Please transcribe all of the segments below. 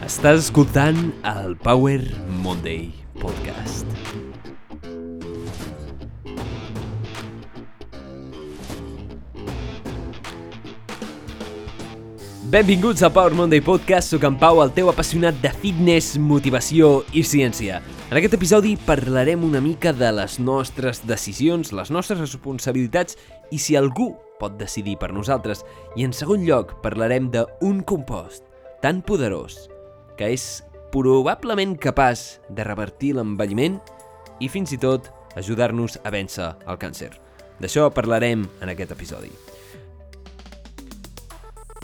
Estàs escoltant el Power Monday Podcast. Benvinguts al Power Monday Podcast, sóc en Pau, el teu apassionat de fitness, motivació i ciència. En aquest episodi parlarem una mica de les nostres decisions, les nostres responsabilitats i si algú pot decidir per nosaltres. I en segon lloc parlarem d'un compost tan poderós que és probablement capaç de revertir l'envelliment i fins i tot ajudar-nos a vèncer el càncer. D'això parlarem en aquest episodi.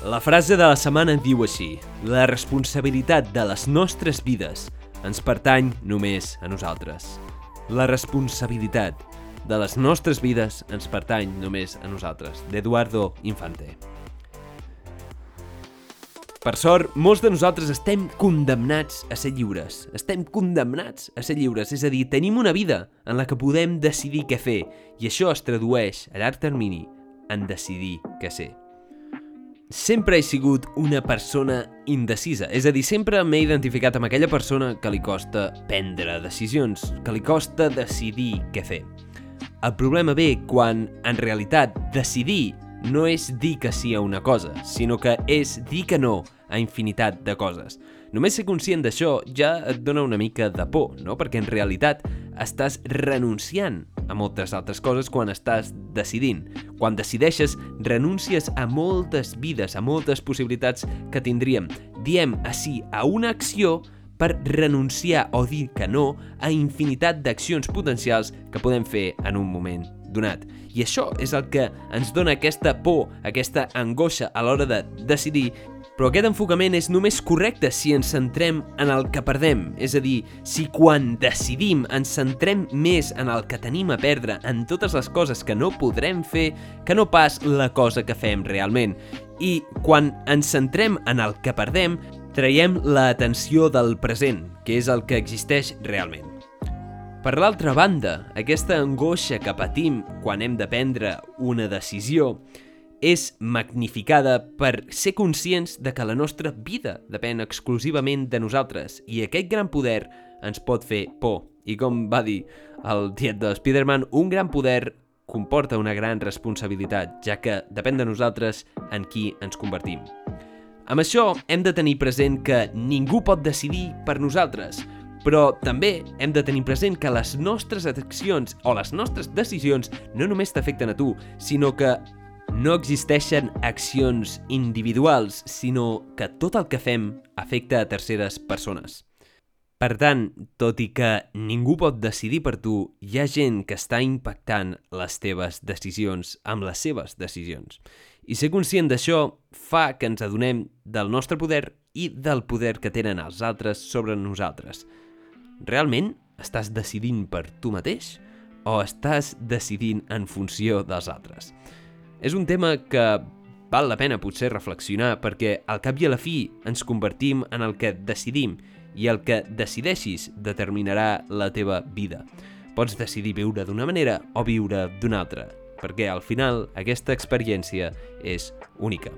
La frase de la setmana diu així La responsabilitat de les nostres vides ens pertany només a nosaltres. La responsabilitat de les nostres vides ens pertany només a nosaltres, d'Eduardo Infante. Per sort, molts de nosaltres estem condemnats a ser lliures. Estem condemnats a ser lliures, és a dir, tenim una vida en la que podem decidir què fer, i això es tradueix a llarg termini en decidir què ser sempre he sigut una persona indecisa. És a dir, sempre m'he identificat amb aquella persona que li costa prendre decisions, que li costa decidir què fer. El problema ve quan, en realitat, decidir no és dir que sí a una cosa, sinó que és dir que no a infinitat de coses. Només ser conscient d'això ja et dona una mica de por, no? Perquè en realitat estàs renunciant a moltes altres coses quan estàs decidint. Quan decideixes, renuncies a moltes vides, a moltes possibilitats que tindríem. Diem a sí a una acció per renunciar o dir que no a infinitat d'accions potencials que podem fer en un moment donat. I això és el que ens dona aquesta por, aquesta angoixa a l'hora de decidir però aquest enfocament és només correcte si ens centrem en el que perdem, és a dir, si quan decidim ens centrem més en el que tenim a perdre, en totes les coses que no podrem fer, que no pas la cosa que fem realment. I quan ens centrem en el que perdem, traiem l'atenció del present, que és el que existeix realment. Per l'altra banda, aquesta angoixa que patim quan hem de prendre una decisió és magnificada per ser conscients de que la nostra vida depèn exclusivament de nosaltres i aquest gran poder ens pot fer por. I com va dir el tiet de Spider-Man, un gran poder comporta una gran responsabilitat, ja que depèn de nosaltres en qui ens convertim. Amb això hem de tenir present que ningú pot decidir per nosaltres, però també hem de tenir present que les nostres accions o les nostres decisions no només t'afecten a tu, sinó que no existeixen accions individuals, sinó que tot el que fem afecta a terceres persones. Per tant, tot i que ningú pot decidir per tu, hi ha gent que està impactant les teves decisions amb les seves decisions. I ser conscient d'això fa que ens adonem del nostre poder i del poder que tenen els altres sobre nosaltres. Realment estàs decidint per tu mateix o estàs decidint en funció dels altres? És un tema que val la pena potser reflexionar perquè al cap i a la fi ens convertim en el que decidim i el que decideixis determinarà la teva vida. Pots decidir viure d'una manera o viure d'una altra, perquè al final aquesta experiència és única.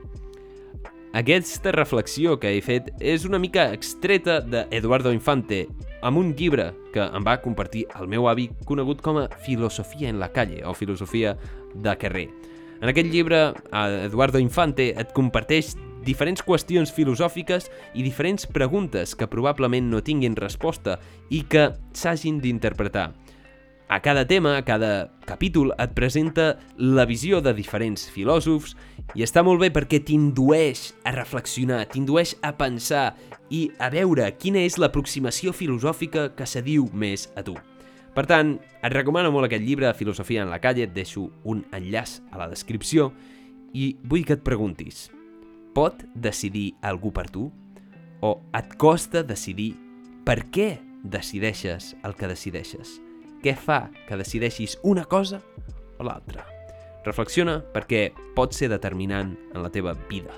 Aquesta reflexió que he fet és una mica extreta de Eduardo Infante amb un llibre que em va compartir el meu avi conegut com a Filosofia en la calle o Filosofia de carrer. En aquest llibre, Eduardo Infante et comparteix diferents qüestions filosòfiques i diferents preguntes que probablement no tinguin resposta i que s'hagin d'interpretar. A cada tema, a cada capítol, et presenta la visió de diferents filòsofs i està molt bé perquè t'indueix a reflexionar, t'indueix a pensar i a veure quina és l'aproximació filosòfica que s'adiu més a tu. Per tant, et recomano molt aquest llibre, Filosofia en la calle, et deixo un enllaç a la descripció i vull que et preguntis, pot decidir algú per tu? O et costa decidir per què decideixes el que decideixes? Què fa que decideixis una cosa o l'altra? Reflexiona perquè pot ser determinant en la teva vida.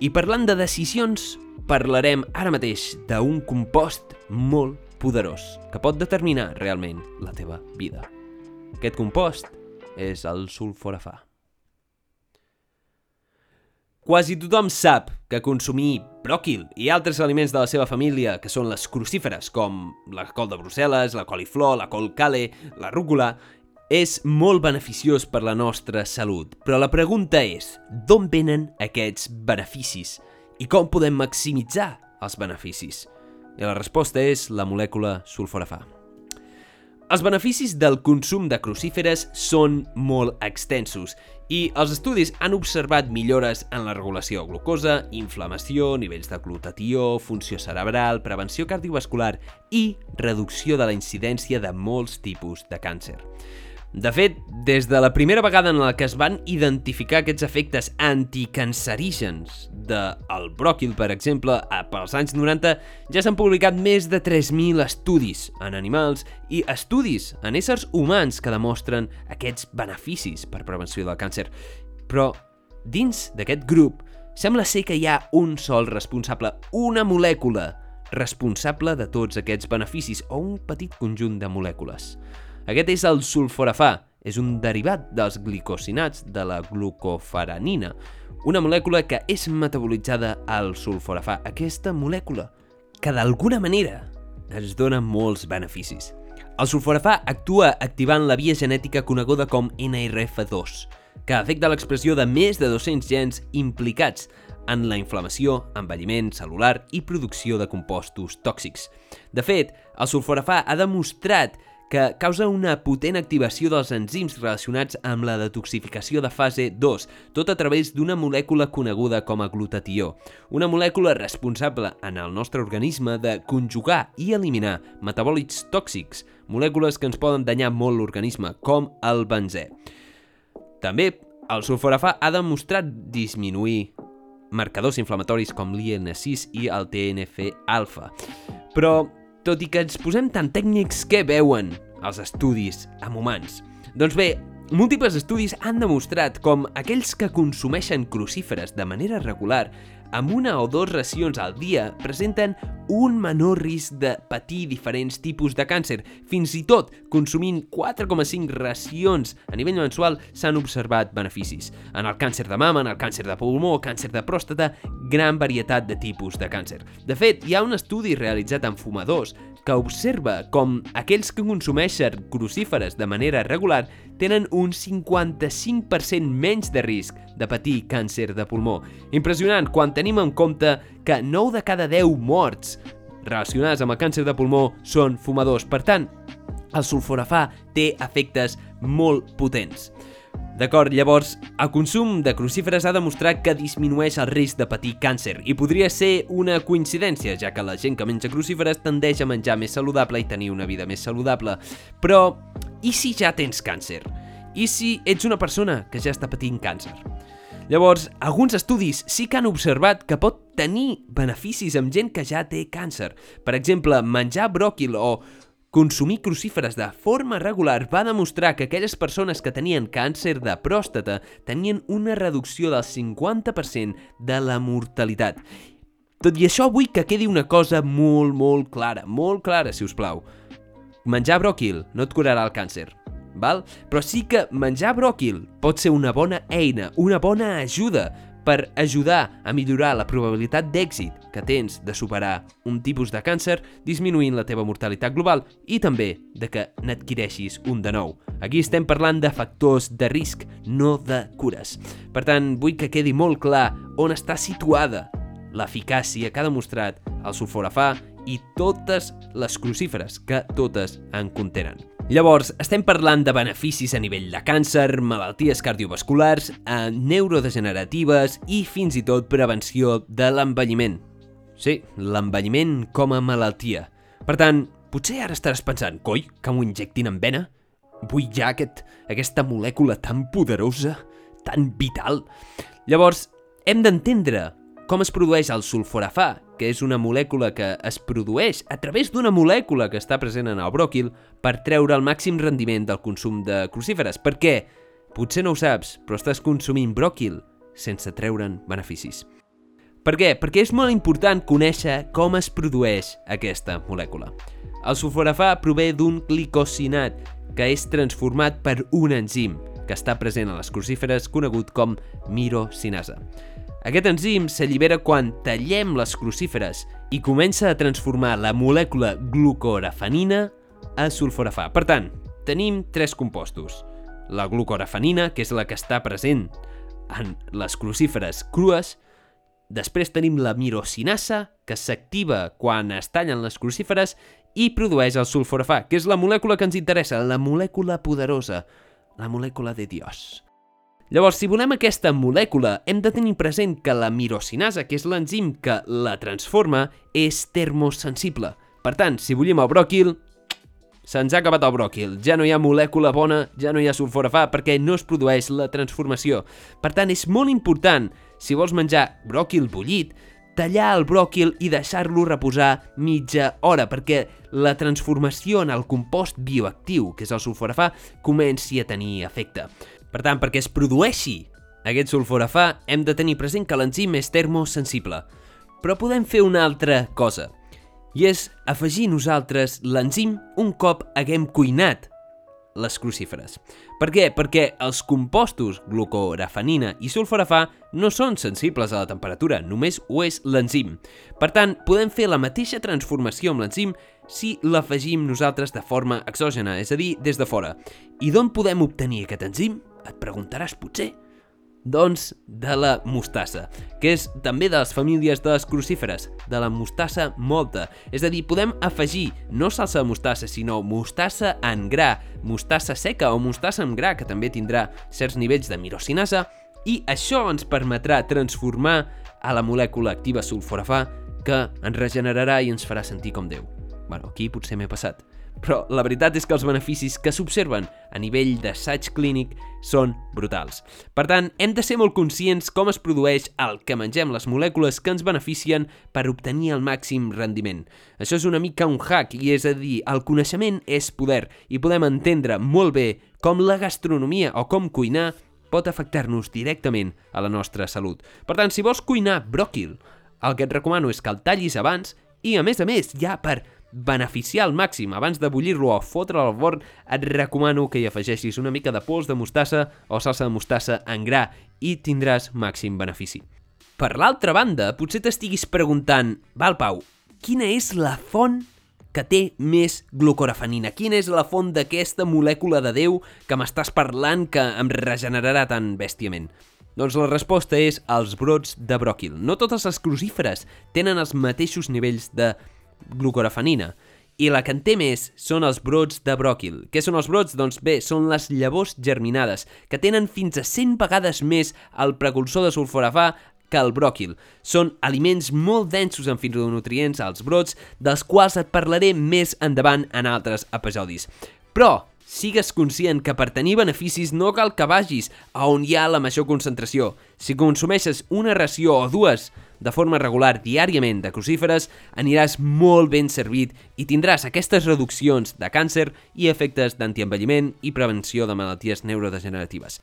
I parlant de decisions, parlarem ara mateix d'un compost molt poderós que pot determinar realment la teva vida. Aquest compost és el sulforafà. Quasi tothom sap que consumir bròquil i altres aliments de la seva família, que són les crucíferes, com la col de Brussel·les, la coliflor, la col cale, la rúcula, és molt beneficiós per la nostra salut. Però la pregunta és, d'on venen aquests beneficis? I com podem maximitzar els beneficis? I la resposta és la molècula sulforafà. Els beneficis del consum de crucíferes són molt extensos i els estudis han observat millores en la regulació de glucosa, inflamació, nivells de glutatió, funció cerebral, prevenció cardiovascular i reducció de la incidència de molts tipus de càncer. De fet, des de la primera vegada en la que es van identificar aquests efectes anticancerígens del bròquil, per exemple, pels anys 90, ja s'han publicat més de 3.000 estudis en animals i estudis en éssers humans que demostren aquests beneficis per prevenció del càncer. Però, dins d'aquest grup, sembla ser que hi ha un sol responsable, una molècula responsable de tots aquests beneficis o un petit conjunt de molècules. Aquest és el sulforafà, és un derivat dels glicosinats de la glucofaranina, una molècula que és metabolitzada al sulforafà. Aquesta molècula que d'alguna manera ens dona molts beneficis. El sulforafà actua activant la via genètica coneguda com NRF2, que afecta l'expressió de més de 200 gens implicats en la inflamació, envelliment celular i producció de compostos tòxics. De fet, el sulforafà ha demostrat que causa una potent activació dels enzims relacionats amb la detoxificació de fase 2, tot a través d'una molècula coneguda com a glutatió, una molècula responsable en el nostre organisme de conjugar i eliminar metabòlits tòxics, molècules que ens poden danyar molt l'organisme, com el benzè. També el sulforafà ha demostrat disminuir marcadors inflamatoris com l'IN6 i el TNF-alfa. Però tot i que ens posem tan tècnics, què veuen els estudis amb humans? Doncs bé, múltiples estudis han demostrat com aquells que consumeixen crucíferes de manera regular amb una o dues racions al dia presenten un menor risc de patir diferents tipus de càncer. Fins i tot, consumint 4,5 racions a nivell mensual s'han observat beneficis. En el càncer de mama, en el càncer de pulmó, càncer de pròstata, gran varietat de tipus de càncer. De fet, hi ha un estudi realitzat amb fumadors que observa com aquells que consumeixen crucíferes de manera regular tenen un 55% menys de risc de patir càncer de pulmó. Impressionant quan tenim en compte que 9 de cada 10 morts relacionades amb el càncer de pulmó són fumadors. Per tant, el sulforafà té efectes molt potents. D'acord, llavors, el consum de crucíferes ha demostrat que disminueix el risc de patir càncer i podria ser una coincidència, ja que la gent que menja crucíferes tendeix a menjar més saludable i tenir una vida més saludable. Però, i si ja tens càncer? I si ets una persona que ja està patint càncer? Llavors, alguns estudis sí que han observat que pot tenir beneficis amb gent que ja té càncer. Per exemple, menjar bròquil o Consumir crucíferes de forma regular va demostrar que aquelles persones que tenien càncer de pròstata tenien una reducció del 50% de la mortalitat. Tot i això, vull que quedi una cosa molt, molt clara, molt clara, si us plau. Menjar bròquil no et curarà el càncer, val? Però sí que menjar bròquil pot ser una bona eina, una bona ajuda per ajudar a millorar la probabilitat d'èxit que tens de superar un tipus de càncer, disminuint la teva mortalitat global i també de que n'adquireixis un de nou. Aquí estem parlant de factors de risc, no de cures. Per tant, vull que quedi molt clar on està situada l'eficàcia que ha demostrat el sulforafà i totes les crucíferes que totes en contenen. Llavors, estem parlant de beneficis a nivell de càncer, malalties cardiovasculars, eh, neurodegeneratives i fins i tot prevenció de l'envelliment. Sí, l'envelliment com a malaltia. Per tant, potser ara estaràs pensant, coi, que m'ho injectin en vena? Vull ja aquest, aquesta molècula tan poderosa, tan vital. Llavors, hem d'entendre com es produeix el sulforafà, que és una molècula que es produeix a través d'una molècula que està present en el bròquil per treure el màxim rendiment del consum de crucíferes. Per què? Potser no ho saps, però estàs consumint bròquil sense treure'n beneficis. Per què? Perquè és molt important conèixer com es produeix aquesta molècula. El sulforafà prové d'un glicosinat que és transformat per un enzim que està present a les crucíferes conegut com mirosinasa. Aquest enzim s'allibera quan tallem les crucíferes i comença a transformar la molècula glucorafenina a sulforafà. Per tant, tenim tres compostos. La glucorafenina, que és la que està present en les crucíferes crues, Després tenim la mirosinasa, que s'activa quan es tallen les crucíferes i produeix el sulforafà, que és la molècula que ens interessa, la molècula poderosa, la molècula de Dios. Llavors, si volem aquesta molècula, hem de tenir present que la mirosinasa, que és l'enzim que la transforma, és termosensible. Per tant, si bullim el bròquil, se'ns ha acabat el bròquil. Ja no hi ha molècula bona, ja no hi ha sulforafà, perquè no es produeix la transformació. Per tant, és molt important si vols menjar bròquil bullit, tallar el bròquil i deixar-lo reposar mitja hora perquè la transformació en el compost bioactiu, que és el sulforafà, comenci a tenir efecte. Per tant, perquè es produeixi aquest sulforafà, hem de tenir present que l'enzim és termosensible. Però podem fer una altra cosa, i és afegir nosaltres l'enzim un cop haguem cuinat les crucíferes. Per què? Perquè els compostos glucorafenina i sulforafà no són sensibles a la temperatura, només ho és l'enzim. Per tant, podem fer la mateixa transformació amb l'enzim si l'afegim nosaltres de forma exògena, és a dir, des de fora. I d'on podem obtenir aquest enzim? Et preguntaràs potser. Doncs de la mostassa, que és també de les famílies de les crucíferes, de la mostassa molta. És a dir, podem afegir no salsa de mostassa, sinó mostassa en gra, mostassa seca o mostassa en gra, que també tindrà certs nivells de mirosinasa, i això ens permetrà transformar a la molècula activa sulforafà que ens regenerarà i ens farà sentir com Déu. Bueno, aquí potser m'he passat però la veritat és que els beneficis que s'observen a nivell d'assaig clínic són brutals. Per tant, hem de ser molt conscients com es produeix el que mengem les molècules que ens beneficien per obtenir el màxim rendiment. Això és una mica un hack, i és a dir, el coneixement és poder, i podem entendre molt bé com la gastronomia o com cuinar pot afectar-nos directament a la nostra salut. Per tant, si vols cuinar bròquil, el que et recomano és que el tallis abans i, a més a més, ja per beneficiar al màxim abans de bullir-lo o fotre'l al forn, et recomano que hi afegeixis una mica de pols de mostassa o salsa de mostassa en gra i tindràs màxim benefici. Per l'altra banda, potser t'estiguis preguntant, val Pau, quina és la font que té més glucorafenina? Quina és la font d'aquesta molècula de Déu que m'estàs parlant que em regenerarà tan bèstiament? Doncs la resposta és els brots de bròquil. No totes les crucíferes tenen els mateixos nivells de glucorafenina. I la que en té més són els brots de bròquil. Què són els brots? Doncs bé, són les llavors germinades, que tenen fins a 100 vegades més el precursor de sulforafà que el bròquil. Són aliments molt densos en fitonutrients, els brots, dels quals et parlaré més endavant en altres episodis. Però, sigues conscient que per tenir beneficis no cal que vagis a on hi ha la major concentració. Si consumeixes una ració o dues de forma regular diàriament de crucíferes, aniràs molt ben servit i tindràs aquestes reduccions de càncer i efectes d'antienvelliment i prevenció de malalties neurodegeneratives.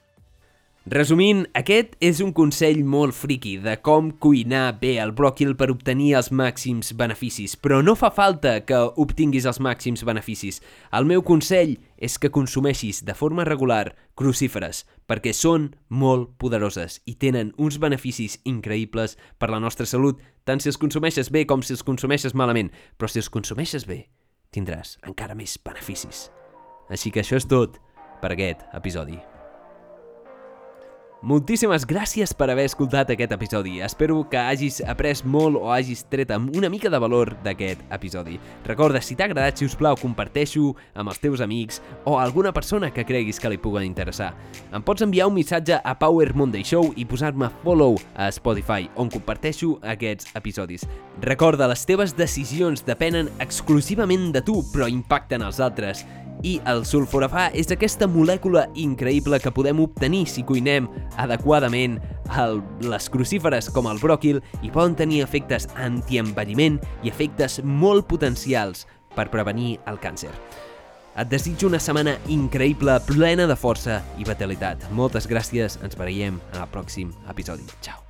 Resumint, aquest és un consell molt friqui de com cuinar bé el bròquil per obtenir els màxims beneficis, però no fa falta que obtinguis els màxims beneficis. El meu consell és que consumeixis de forma regular crucíferes, perquè són molt poderoses i tenen uns beneficis increïbles per la nostra salut, tant si els consumeixes bé com si els consumeixes malament, però si els consumeixes bé, tindràs encara més beneficis. Així que això és tot per aquest episodi. Moltíssimes gràcies per haver escoltat aquest episodi. Espero que hagis après molt o hagis tret una mica de valor d'aquest episodi. Recorda, si t'ha agradat, si us plau, comparteixo amb els teus amics o alguna persona que creguis que li pugui interessar. Em pots enviar un missatge a Power Monday Show i posar-me follow a Spotify, on comparteixo aquests episodis. Recorda, les teves decisions depenen exclusivament de tu, però impacten els altres i el sulforafà és aquesta molècula increïble que podem obtenir si cuinem adequadament el, les crucíferes com el bròquil i poden tenir efectes antienvelliment i efectes molt potencials per prevenir el càncer. Et desitjo una setmana increïble, plena de força i vitalitat. Moltes gràcies, ens veiem en el pròxim episodi. Ciao.